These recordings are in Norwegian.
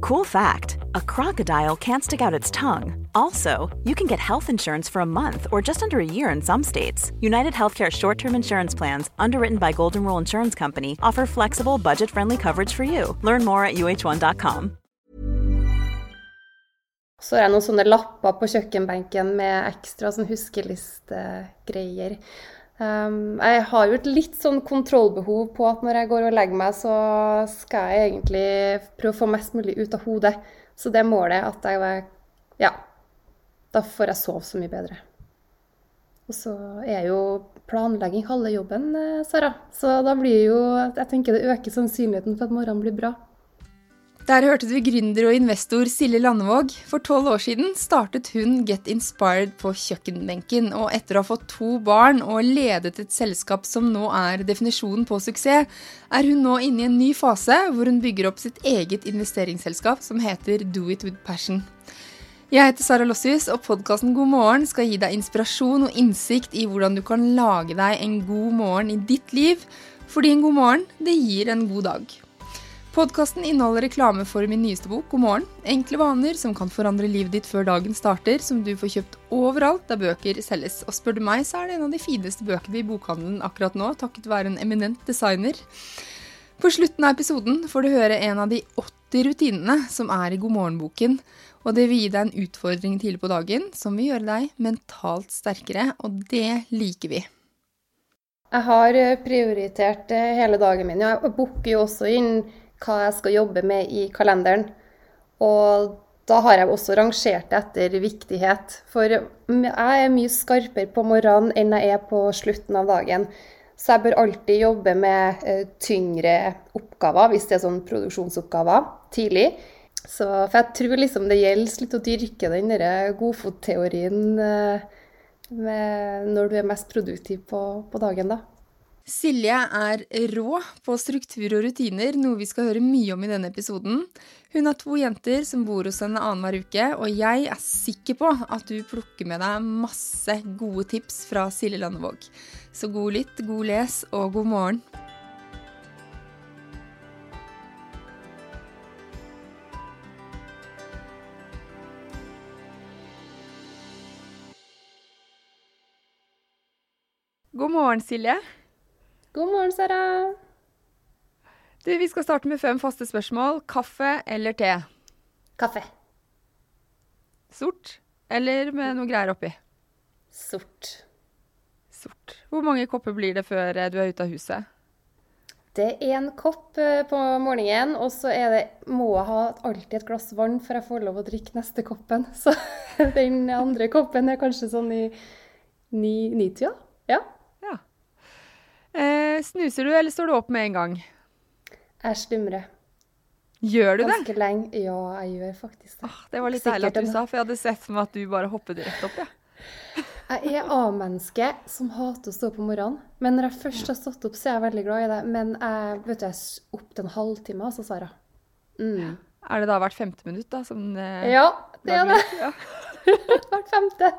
Cool fact a crocodile can't stick out its tongue. Also, you can get health insurance for a month or just under a year in some states. United Healthcare short term insurance plans, underwritten by Golden Rule Insurance Company, offer flexible, budget friendly coverage for you. Learn more at uh1.com. Så er jeg noen sånne lapper på kjøkkenbenken med ekstra sånn huskelistegreier. Um, jeg har jo et litt sånn kontrollbehov på at når jeg går og legger meg, så skal jeg egentlig prøve å få mest mulig ut av hodet. Så det målet at jeg Ja. Da får jeg sove så mye bedre. Og så er jo planlegging halve jobben, eh, Sara. Så da blir jo Jeg tenker det øker sannsynligheten for at morgenen blir bra. Der hørte du gründer og investor Silje Landevåg. For tolv år siden startet hun Get Inspired på kjøkkenbenken. Og etter å ha fått to barn og ledet et selskap som nå er definisjonen på suksess, er hun nå inne i en ny fase hvor hun bygger opp sitt eget investeringsselskap som heter Do It With Passion. Jeg heter Sara Lossius, og podkasten God morgen skal gi deg inspirasjon og innsikt i hvordan du kan lage deg en god morgen i ditt liv, fordi en god morgen, det gir en god dag. Podkasten inneholder reklame for min nyeste bok God morgen. Enkle vaner som kan forandre livet ditt før dagen starter, som du får kjøpt overalt der bøker selges. Og spør du meg, så er det en av de fineste bøkene i bokhandelen akkurat nå, takket være en eminent designer. På slutten av episoden får du høre en av de 80 rutinene som er i God morgen-boken. Og det vil gi deg en utfordring tidlig på dagen som vil gjøre deg mentalt sterkere, og det liker vi. Jeg har eh, prioritert eh, hele dagen min. Jeg booker jo også inn hva jeg skal jobbe med i kalenderen. Og da har jeg også rangert det etter viktighet. For jeg er mye skarpere på morgenen enn jeg er på slutten av dagen. Så jeg bør alltid jobbe med eh, tyngre oppgaver, hvis det er sånn produksjonsoppgaver, tidlig. Så, for jeg tror liksom det gjelder litt å dyrke den godfotteorien eh, når du er mest produktiv på, på dagen, da. Silje er rå på struktur og rutiner, noe vi skal høre mye om i denne episoden. Hun har to jenter som bor hos henne annenhver uke, og jeg er sikker på at du plukker med deg masse gode tips fra Silje Landevåg. Så god lytt, god les og god morgen. God morgen, Silje. God morgen, Sara. Du, Vi skal starte med fem faste spørsmål. Kaffe eller te? Kaffe. Sort eller med noe greier oppi? Sort. Sort. Hvor mange kopper blir det før eh, du er ute av huset? Det er én kopp eh, på morgenen, og så er det, må jeg ha alltid et glass vann for jeg får lov å drikke neste koppen. Så den andre koppen er kanskje sånn i ni-tida. Ni ja. Eh, snuser du, eller står du opp med en gang? Jeg slumrer. Gjør du det? Ganske lenge. Ja, jeg gjør faktisk det. Ah, det var litt deilig at du sa, for jeg hadde sett for meg at du bare hoppet rett opp. Ja. Jeg er A-menneske som hater å stå opp om morgenen. Men når jeg først har stått opp, så er jeg veldig glad i det. Men jeg vet du, jeg opp til en halvtime, altså, Sara. Mm. Er det da hvert femte minutt, da? Som, eh, Ja, det er det. Ja. Hvert femte.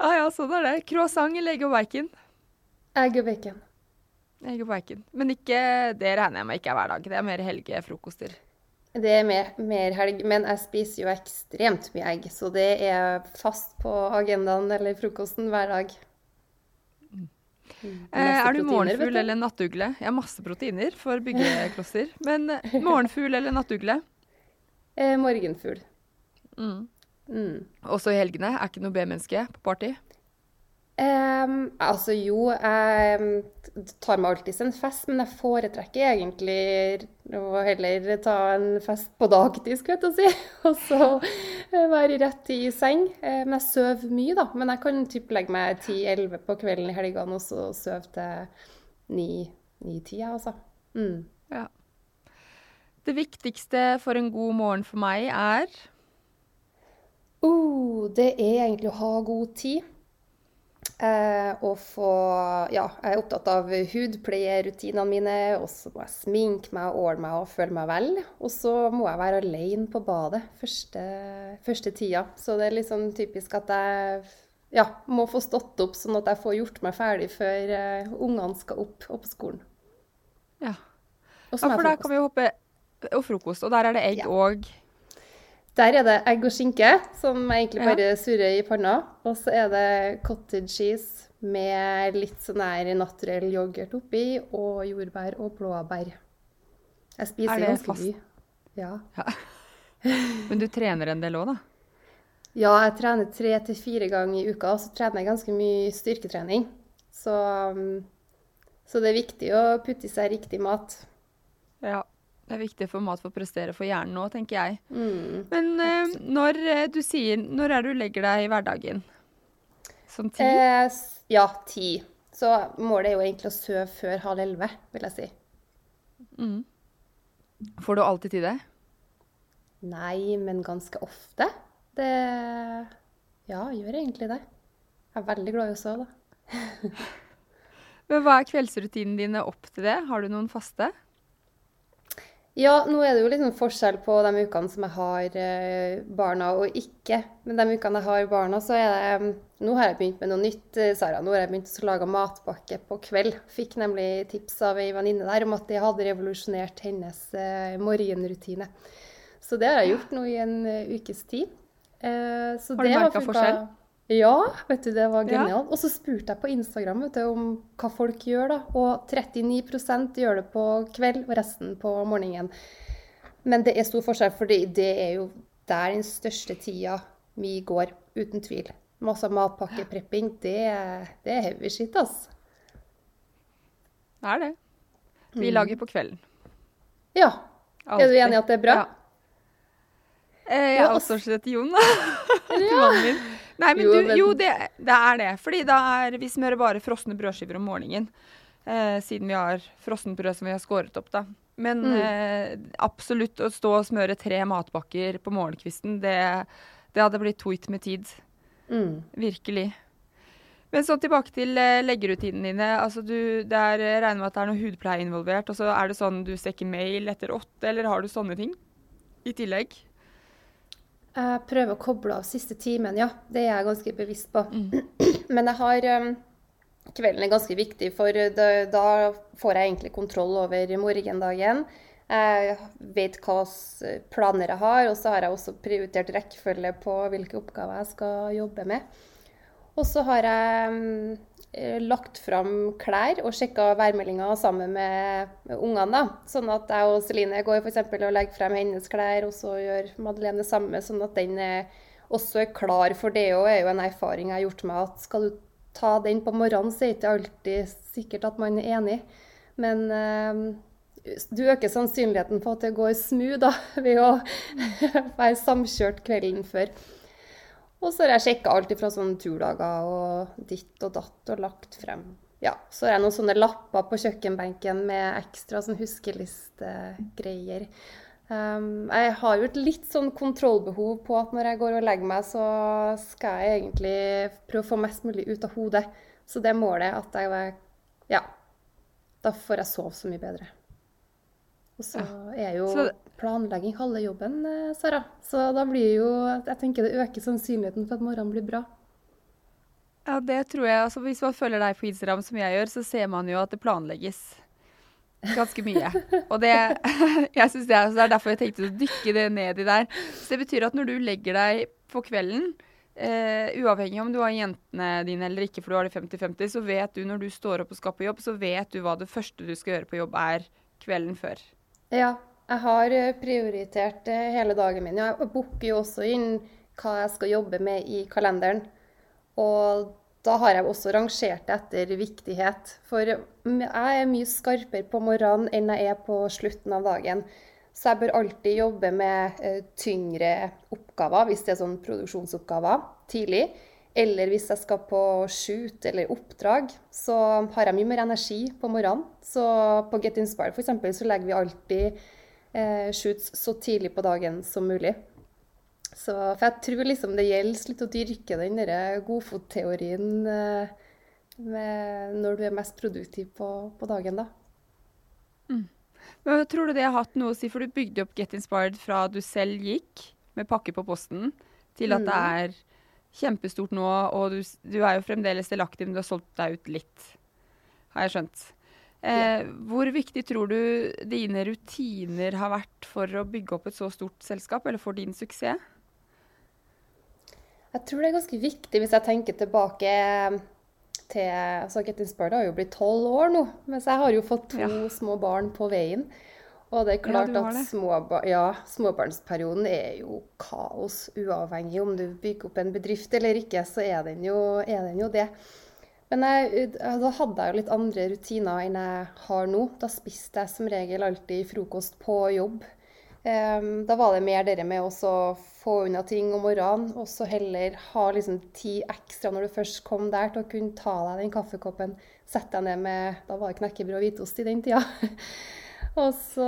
ja, ja, sånn er det. Croissant legge egg og bacon? Egg og bacon. Egg og bacon. Men ikke, det regner jeg med ikke er hver dag. Det er mer helgefrokoster. Det er mer, mer helg, men jeg spiser jo ekstremt mye egg. Så det er fast på agendaen eller frokosten hver dag. Mm. Eh, er du morgenfugl eller nattugle? Jeg har masse proteiner for byggeklosser. Men eh, morgenfugl eller nattugle? Eh, morgenfugl. Mm. Mm. Også i helgene? Er ikke noe B-menneske på party? Um, altså jo, jeg tar meg alltid en fest, men jeg foretrekker egentlig å heller ta en fest på dagtid, skulle jeg til å si. Og så være rett i seng. Men jeg sover mye, da. Men jeg kan typ legge meg 10-11 på kvelden i helgene og så sove til 9-10, altså. Mm. Ja. Det viktigste for en god morgen for meg er Uh, det er egentlig å ha god tid. Eh, og få Ja, jeg er opptatt av hudpleierutinene mine. Og så må jeg sminke meg, åle meg og føle meg vel. Og så må jeg være alene på badet første, første tida. Så det er litt sånn typisk at jeg ja, må få stått opp sånn at jeg får gjort meg ferdig før uh, ungene skal opp, opp på skolen. Ja. ja for der kan vi hoppe Og frokost. Og der er det egg ja. Der er det egg og skinke, som jeg egentlig bare ja. surrer i panna. Og så er det cottage cheese med litt sånn her naturell yoghurt oppi, og jordbær og blåbær. Jeg spiser ganske mye. Ja. ja. Men du trener en del òg, da? Ja, jeg trener tre til fire ganger i uka. Og så trener jeg ganske mye styrketrening. Så, um, så det er viktig å putte i seg riktig mat. Ja. Det er viktig for mat for å prestere for hjernen nå, tenker jeg. Mm. Men eh, når eh, du sier Når er det du legger deg i hverdagen? Sånn ti? Eh, ja, ti. Så målet er jo egentlig å sove før halv elleve, vil jeg si. Mm. Får du alltid til det? Nei, men ganske ofte. Det Ja, gjør egentlig det. Jeg er veldig glad i å sove, da. men hva er kveldsrutinene dine opp til det? Har du noen faste? Ja, nå er det jo litt sånn forskjell på de ukene som jeg har eh, barna og ikke. Men de ukene jeg har barna, så er det Nå har jeg begynt med noe nytt, eh, Sara. Nå har jeg begynt å lage matpakke på kveld. Fikk nemlig tips av ei venninne der om at det hadde revolusjonert hennes eh, morgenrutine. Så det har jeg gjort nå i en ukes tid. Så har du merka forskjell? Ja, vet du, det var genialt. Ja. Og så spurte jeg på Instagram vet du, om hva folk gjør, da. Og 39% gjør det på kveld, og resten på morgenen. Men det er stor forskjell, fordi det er jo der den største tida mi går, uten tvil. Masse matpakkeprepping, det, det er heavy shit, altså. Det er det. Vi mm. lager på kvelden. Ja. Altid. Er du enig i at det er bra? Ja. Eh, jeg outsourcer det til Jon, da. til mannen min. Nei, men, jo, du, men... jo det, det, er det. Fordi da er vi smører bare frosne brødskiver om morgenen. Eh, siden vi har frossenbrød som vi har skåret opp, da. Men mm. eh, absolutt å stå og smøre tre matbakker på morgenkvisten, det, det hadde blitt tweet med tid. Mm. Virkelig. Men så tilbake til eh, leggerutinene dine. Altså du, der regner med at det er noe hudpleie involvert. og så Er det sånn du stekker mail etter åtte, eller har du sånne ting i tillegg? Jeg prøver å koble av siste timen, ja. Det er jeg ganske bevisst på. Mm. Men jeg har um, Kvelden er ganske viktig, for da, får jeg egentlig kontroll over morgendagen. Jeg vet hva planer jeg har, og så har jeg også prioritert rekkefølge på hvilke oppgaver jeg skal jobbe med. Og så har jeg um, Eh, lagt fram klær og sjekka værmeldinga sammen med, med ungene. Sånn at jeg og Celine går for og legger frem hennes klær, og så gjør Madeleine det samme. Sånn at den er, også er klar. For det er jo en erfaring jeg har gjort meg at skal du ta den på morgenen, så er det ikke alltid sikkert at man er enig. Men eh, du øker sannsynligheten for at det går smooth ved å være samkjørt kvelden før. Og så har jeg sjekka alt fra sånne turdager og ditt og datt og lagt frem. Ja, så har jeg noen sånne lapper på kjøkkenbenken med ekstra sånn huskelistegreier. Um, jeg har jo et litt sånn kontrollbehov på at når jeg går og legger meg, så skal jeg egentlig prøve å få mest mulig ut av hodet. Så det er målet at jeg Ja. Da får jeg sove så mye bedre. Og så er jo så planlegging halve jobben, eh, Sara. Så da blir jo Jeg tenker det øker sannsynligheten for at morgenen blir bra. Ja, det tror jeg. Altså, hvis man følger deg på Instagram som jeg gjør, så ser man jo at det planlegges ganske mye. Og det, jeg synes det, er, det er derfor jeg tenkte å dykke det ned i der. Så det betyr at når du legger deg på kvelden, uh, uavhengig om du har jentene dine eller ikke, for du har det 50-50, så vet du når du står opp og skal på jobb, så vet du hva det første du skal gjøre på jobb er kvelden før. Ja, jeg har eh, prioritert eh, hele dagen min. Jeg booker jo også inn hva jeg skal jobbe med i kalenderen. Og da har jeg også rangert det etter viktighet. For jeg er mye skarpere på morgenen enn jeg er på slutten av dagen. Så jeg bør alltid jobbe med eh, tyngre oppgaver, hvis det er sånn produksjonsoppgaver, tidlig. Eller hvis jeg skal på shoot eller oppdrag, så har jeg mye mer energi på morgenen. Så på Get Inspired f.eks. så legger vi alltid shoots så tidlig på dagen som mulig. Så, for jeg tror liksom det gjelder litt å dyrke den godfotteorien eh, når du er mest produktiv på, på dagen, da. Mm. Men Tror du det har hatt noe å si, for du bygde opp Get Inspired fra du selv gikk med pakke på posten, til at mm. det er kjempestort nå, og du, du, er jo fremdeles delaktig, men du har solgt deg ut litt, har jeg skjønt. Eh, hvor viktig tror du dine rutiner har vært for å bygge opp et så stort selskap, eller for din suksess? Jeg tror det er ganske viktig hvis jeg tenker tilbake til altså Get Inspired har jo blitt tolv år nå, mens jeg har jo fått to ja. små barn på veien. Og det er klart ja, at småba ja, småbarnsperioden er jo kaos, uavhengig om du bygger opp en bedrift eller ikke, så er den jo, er den jo det. Men jeg, da hadde jeg jo litt andre rutiner enn jeg har nå. Da spiste jeg som regel alltid frokost på jobb. Um, da var det mer det med å få unna ting om morgenen, og så heller ha liksom tid ekstra når du først kom der, til å kunne ta deg den kaffekoppen. Sette deg ned med Da var det knekkebrød og hvitost i den tida. Og så,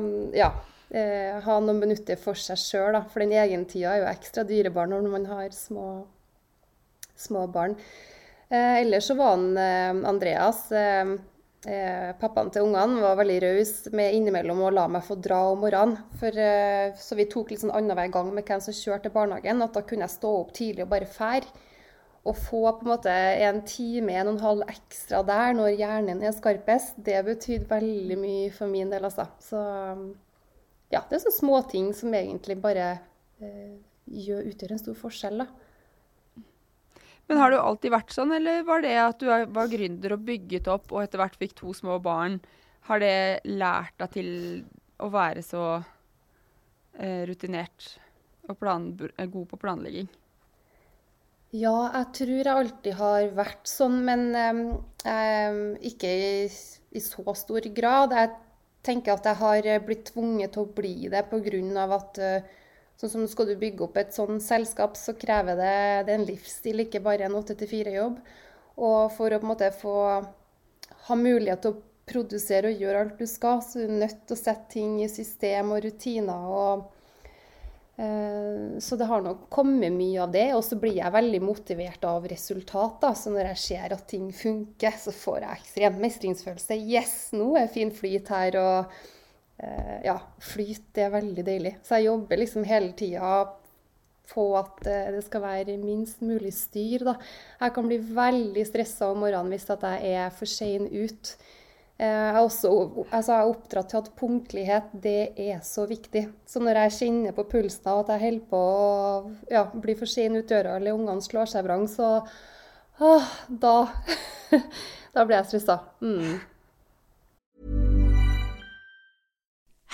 um, ja eh, Ha noen minutter for seg sjøl, da. For den egentida er jo ekstra dyrebar når man har små, små barn. Eh, ellers så var han eh, Andreas eh, Pappaen til ungene var veldig raus med innimellom å la meg få dra om morgenen. For, så vi tok litt sånn annenhver gang med hvem som kjørte til barnehagen. At da kunne jeg stå opp tidlig og bare fære å få på en måte en time, en og en halv ekstra der når hjernen er skarpest, det betydde veldig mye for min del, altså. Så ja, det er sånne småting som egentlig bare gjør, utgjør en stor forskjell, da. Men har du alltid vært sånn, eller var det at du var gründer og bygget opp og etter hvert fikk to små barn, har det lært deg til å være så eh, rutinert og plan, god på planlegging? Ja, jeg tror jeg alltid har vært sånn, men um, ikke i, i, så stor grad. Jeg tenker at jeg har blitt tvunget til å bli det pga. at uh, sånn som skal du bygge opp et sånn selskap, så krever det, det en livsstil, ikke bare en 8-4-jobb. Og for å på en måte få ha mulighet til å produsere og gjøre alt du skal, så er du nødt til å sette ting i system og rutiner. og Eh, så det har nok kommet mye av det. Og så blir jeg veldig motivert av resultater. Så når jeg ser at ting funker, så får jeg ekstrem mestringsfølelse. Yes, nå er fin flyt her. Og ja, flyt det er veldig deilig. Så jeg jobber liksom hele tida på at eh, det skal være minst mulig styr. Da. Jeg kan bli veldig stressa om morgenen hvis jeg er for sein ut. Eh, jeg er også altså jeg er oppdratt til at punktlighet det er så viktig. Så når jeg kjenner på pulsen av at jeg holder på å ja, bli for sein ut døra, eller ungene slår seg vrang, så åh, da Da blir jeg stressa. Mm.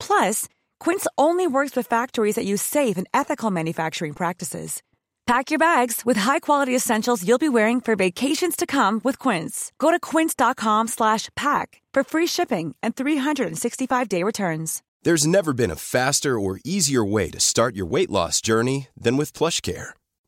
Plus, Quince only works with factories that use safe and ethical manufacturing practices. Pack your bags with high-quality essentials you'll be wearing for vacations to come with Quince. Go to quince.com/pack for free shipping and 365-day returns. There's never been a faster or easier way to start your weight loss journey than with PlushCare.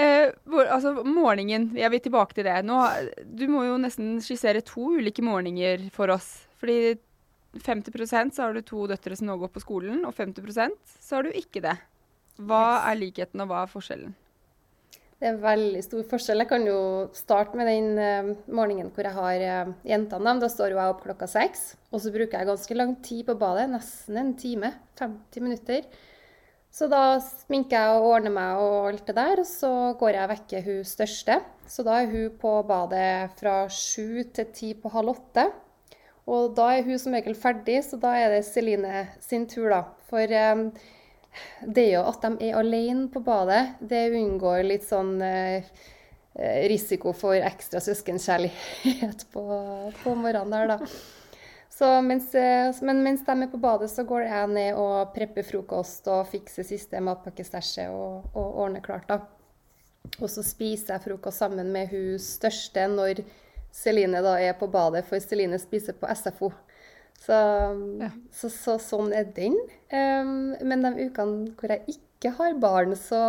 Eh, hvor, altså, morgenen, jeg vil tilbake til det. Nå, du må jo nesten skissere to ulike morgener for oss. Fordi 50% så har du to døtre som nå går på skolen, og 50% så har du ikke det. Hva er likheten, og hva er forskjellen? Det er veldig stor forskjell. Jeg kan jo starte med den uh, morgenen hvor jeg har uh, jentene. Da står jo jeg opp klokka seks. Og så bruker jeg ganske lang tid på badet. Nesten en time. 50 minutter. Så da sminker jeg og ordner meg og alt det der. Og så går jeg og vekker hun største. Så da er hun på badet fra sju til ti på halv åtte. Og da er hun som regel ferdig, så da er det Celine sin tur, da. For um, det jo at de er alene på badet, det unngår litt sånn uh, risiko for ekstra søskenkjærlighet på, på morgenen der, da. Så mens, men mens de er på badet, så går jeg ned og prepper frokost og fikser siste matpakkestæsjet og, og ordner klart, da. Og så spiser jeg frokost sammen med hun største når Celine da er på badet, for Celine spiser på SFO. Så, ja. så, så, sånn er den. Um, men de ukene hvor jeg ikke har barn, så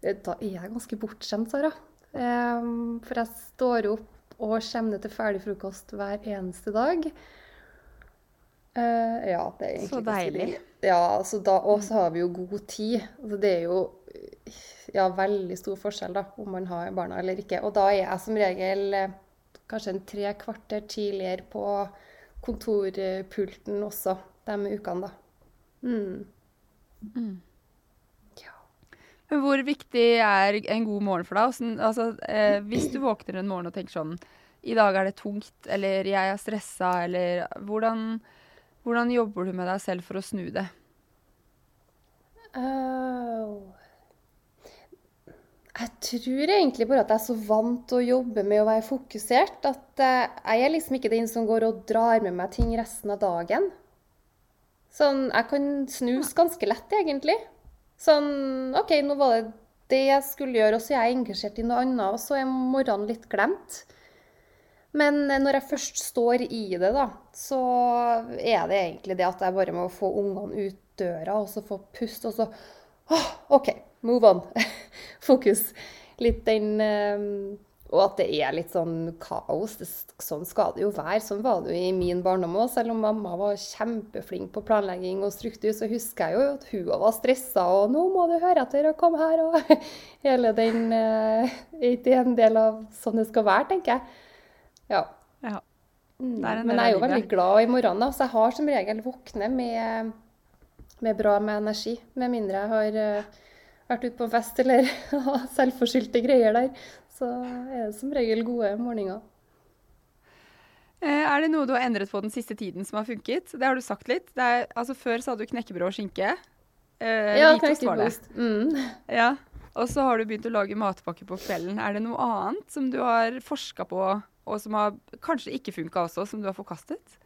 eh, da er jeg ganske bortskjemt, Sara. Um, for jeg står opp og kommer ned til ferdig frokost hver eneste dag. Uh, ja, det er egentlig Så deilig. Ja, så da, og så har vi jo god tid. Altså det er jo ja, veldig stor forskjell da, om man har barna eller ikke. Og da er jeg som regel eh, kanskje en tre kvarter tidligere på kontorpulten også de ukene, da. Mm. Mm. Ja. Hvor viktig er en god morgen for deg? Sånn, altså, eh, hvis du våkner en morgen og tenker sånn I dag er det tungt, eller jeg er stressa, eller hvordan, hvordan jobber du med deg selv for å snu det? Oh. Jeg tror egentlig bare at jeg er så vant til å jobbe med å være fokusert at eh, jeg er liksom ikke den som går og drar med meg ting resten av dagen. Sånn, Jeg kan snus ganske lett, egentlig. Sånn OK, nå var det det jeg skulle gjøre, og så er jeg engasjert i noe annet, og så er morgenen litt glemt. Men eh, når jeg først står i det, da, så er det egentlig det at jeg bare må få ungene ut døra, og så få pust, og så oh, OK, move on. Fokus. Litt den um, Og at det er litt sånn kaos. Sånn skal det jo være. Sånn var det jo i min barndom òg. Selv om mamma var kjempeflink på planlegging og struktur, så husker jeg jo at hun var stressa. Og 'nå må du høre etter og komme her', og hele den uh, er en del av sånn det skal være, tenker jeg. Ja. ja. Mm. Men jeg er jo veldig glad i morgenen, så jeg har som regel våknet med, med bra med energi. Med mindre jeg har uh, vært ute på en fest eller har selvforskyldte greier der, så er det som regel gode morgener. Eh, er det noe du har endret på den siste tiden som har funket? Det har du sagt litt. Er, altså Før sa du knekkebrød og skinke. Eh, ja, knekkebrød. Mm. Ja. Og så har du begynt å lage matpakke på kvelden. Er det noe annet som du har forska på, og som har kanskje ikke funka også, som du har forkastet?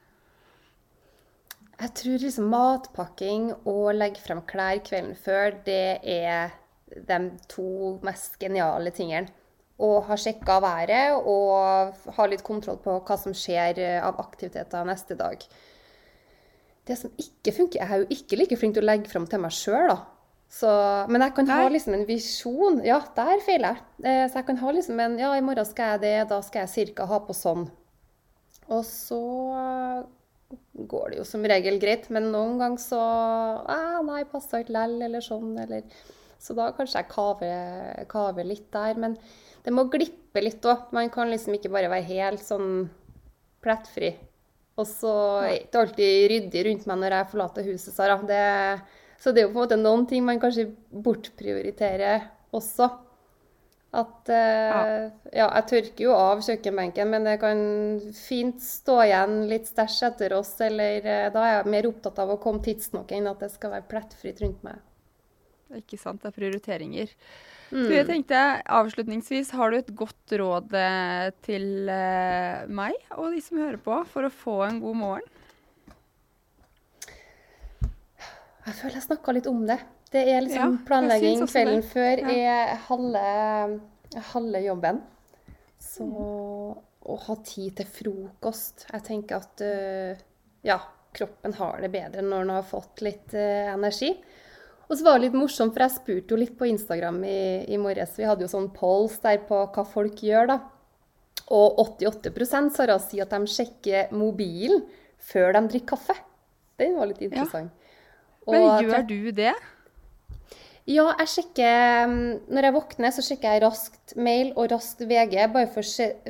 Jeg tror liksom matpakking og legge frem klær kvelden før, det er de to mest geniale tingene. Å ha sjekka været og ha litt kontroll på hva som skjer av aktiviteter neste dag. Det som ikke funker Jeg er jo ikke like flink til å legge frem til meg sjøl, da. Så, men jeg kan ha liksom en visjon. Ja, der feiler jeg. Eh, så jeg kan ha liksom en Ja, i morgen skal jeg det, da skal jeg ca. ha på sånn. Og så går det jo som regel greit. Men noen ganger så eh, Nei, passa ikke lell, eller sånn. Eller, så da kanskje jeg kaver, kaver litt der. Men det må glippe litt òg. Man kan liksom ikke bare være helt sånn plettfri Og så er det ikke alltid ryddig rundt meg når jeg forlater huset, Sara. Det, så det er jo på en måte noen ting man kanskje bortprioriterer også. At eh, ja. jeg tørker jo av kjøkkenbenken, men det kan fint stå igjen litt stæsj etter oss. Eller eh, da er jeg mer opptatt av å komme tidsnok enn at det skal være plettfritt rundt meg. Ikke sant. Det er prioriteringer. Mm. Du, jeg tenkte avslutningsvis, har du et godt råd eh, til eh, meg og de som hører på, for å få en god morgen? Jeg føler jeg snakka litt om det. Det er liksom ja, planlegging kvelden det. før ja. er halve, halve, jobben. Så å ha tid til frokost Jeg tenker at uh, ja, kroppen har det bedre når den har fått litt uh, energi. Og så var det litt morsomt, for jeg spurte jo litt på Instagram i, i morges. Vi hadde jo sånn polls der på hva folk gjør, da. Og 88 Sara sier at de sjekker mobilen før de drikker kaffe. Den var litt interessant. Ja. Men gjør du det? Ja, jeg sjekker Når jeg våkner, så sjekker jeg raskt mail og raskt VG, bare for,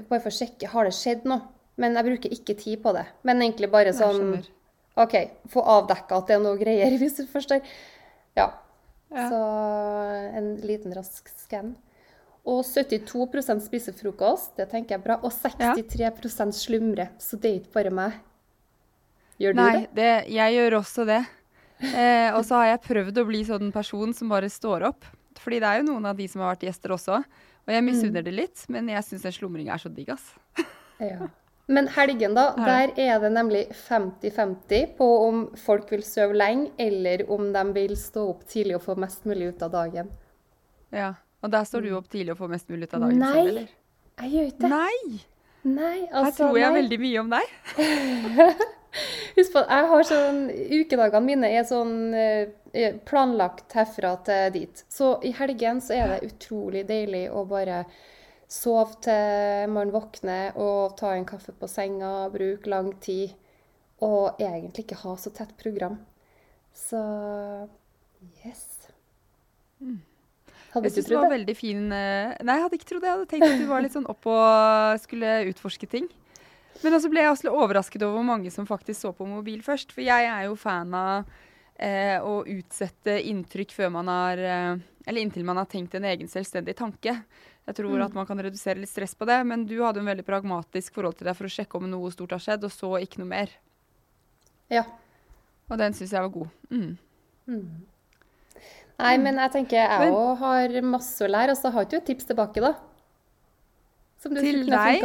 bare for å sjekke har det skjedd noe. Men jeg bruker ikke tid på det. Men egentlig bare sånn OK, få avdekka at det er noe greier, hvis du forstår. Ja. ja. Så en liten rask skann. Og 72% spiser frokost, det tenker jeg er bra. Og 63 ja. slumrer. Så det er ikke bare meg. Gjør du Nei, det? Nei, Jeg gjør også det. Eh, og så har jeg prøvd å bli sånn person som bare står opp. Fordi det er jo noen av de som har vært gjester også. Og jeg misunner mm. det litt, men jeg syns en slumringa er så digg, ass. ja. Men helgen, da, der er det nemlig 50-50 på om folk vil sove lenge, eller om de vil stå opp tidlig og få mest mulig ut av dagen. Ja, Og der står du opp tidlig og får mest mulig ut av dagen nei, selv, eller? Nei, jeg gjør ikke det. Nei! Nei, altså, Her tror jeg nei. veldig mye om deg. Husk på, jeg har sånn Ukedagene mine er sånn eh, planlagt herfra til dit. Så i helgen så er det utrolig deilig å bare Sove til man våkner og ta en kaffe på senga, bruke lang tid. Og egentlig ikke ha så tett program. Så yes. Mm. Hadde jeg du trodd det? var veldig fin eh, Nei, jeg hadde ikke trodd det. Jeg hadde tenkt at du var litt sånn opp og skulle utforske ting. Men også ble jeg også overrasket over hvor mange som faktisk så på mobil først. For jeg er jo fan av eh, å utsette inntrykk før man har eh, Eller inntil man har tenkt en egen selvstendig tanke. Jeg tror mm. at man kan redusere litt stress på det, men du hadde en veldig pragmatisk forhold til deg for å sjekke om noe stort har skjedd, og så ikke noe mer. Ja. Og den syns jeg var god. Mm. Mm. Nei, men jeg tenker jeg òg har masse å lære, og så har du et tips tilbake, da. Som du til deg?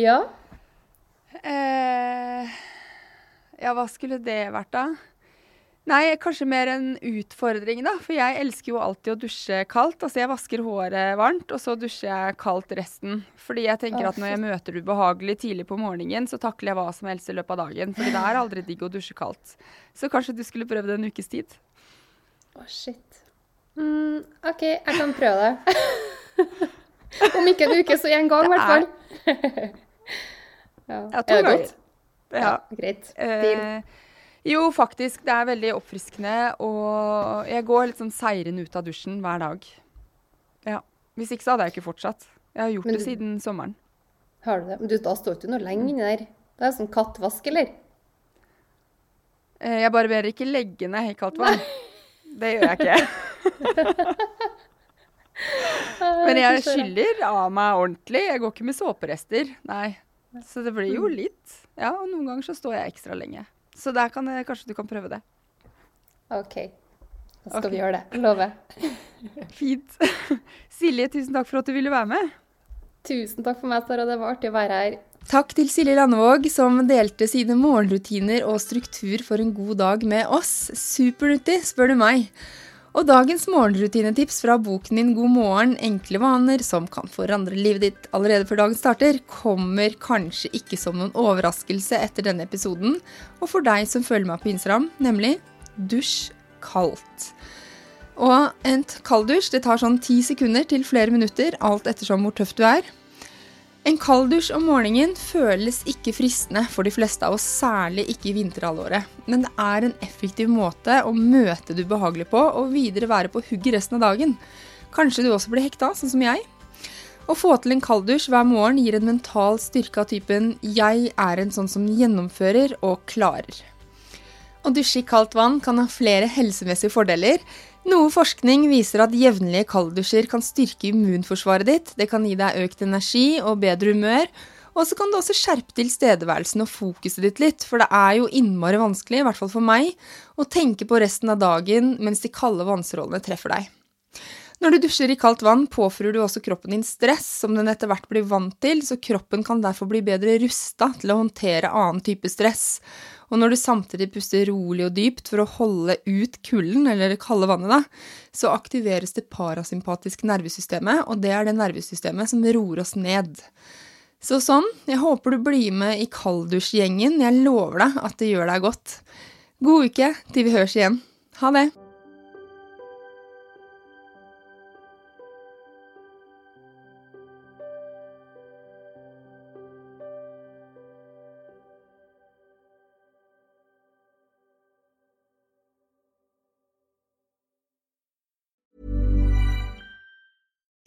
Ja. Eh, ja, hva skulle det vært, da? Nei, kanskje mer en utfordring, da. For jeg elsker jo alltid å dusje kaldt. Altså jeg vasker håret varmt, og så dusjer jeg kaldt resten. Fordi jeg tenker at når jeg møter ubehagelig tidlig på morgenen, så takler jeg hva som helst i løpet av dagen. Fordi det er aldri digg å dusje kaldt. Så kanskje du skulle prøve det en ukes tid? Å, oh, shit. Mm, OK, jeg kan prøve det. Om ikke en uke, så en gang, i hvert fall. ja. ja, to ganger. Ja. ja, greit. Deal. Eh, jo, faktisk. Det er veldig oppfriskende. Og jeg går litt sånn seirende ut av dusjen hver dag. Ja. Hvis ikke så hadde jeg ikke fortsatt. Jeg har gjort du, det siden sommeren. Har du det? Men du, da står du ikke noe lenge inni der. Det er sånn kattvask, eller? Eh, jeg barberer ikke leggene i kaldt vann. Det gjør jeg ikke. Men jeg skyller av meg ordentlig. Jeg går ikke med såperester. Nei. Så det blir jo mm. litt. Ja, og noen ganger så står jeg ekstra lenge. Så der kan jeg, kanskje du kan prøve det. OK. Da skal okay. vi gjøre det. Lover. Fint. Silje, tusen takk for at du ville være med. Tusen takk for meg, Sara. Det var artig å være her. Takk til Silje Landevåg, som delte sine morgenrutiner og struktur for en god dag med oss. Supernyttig, spør du meg. Og dagens morgenrutinetips fra boken din God morgen, enkle vaner som kan forandre livet ditt allerede før dagen starter, kommer kanskje ikke som noen overraskelse etter denne episoden, og for deg som følger meg på Instagram, nemlig dusj kaldt. Og en kalddusj det tar sånn ti sekunder til flere minutter, alt ettersom hvor tøff du er. En kalddusj om morgenen føles ikke fristende for de fleste av oss, særlig ikke i vinterhalvåret. Men det er en effektiv måte å møte det ubehagelige på, og videre være på hugget resten av dagen. Kanskje du også blir hekta, sånn som jeg. Å få til en kalddusj hver morgen gir en mental styrke av typen 'jeg er en sånn som gjennomfører og klarer'. Å dusje i kaldt vann kan ha flere helsemessige fordeler. Noe forskning viser at jevnlige kalddusjer kan styrke immunforsvaret ditt, det kan gi deg økt energi og bedre humør, og så kan det også skjerpe tilstedeværelsen og fokuset ditt litt, for det er jo innmari vanskelig, i hvert fall for meg, å tenke på resten av dagen mens de kalde vannstrålene treffer deg. Når du dusjer i kaldt vann, påfører du også kroppen din stress som den etter hvert blir vant til, så kroppen kan derfor bli bedre rusta til å håndtere annen type stress. Og når du samtidig puster rolig og dypt for å holde ut kulden, eller det kalde vannet, da, så aktiveres det parasympatiske nervesystemet, og det er det nervesystemet som roer oss ned. Så sånn, jeg håper du blir med i kalddusjgjengen. Jeg lover deg at det gjør deg godt. God uke til vi høres igjen. Ha det!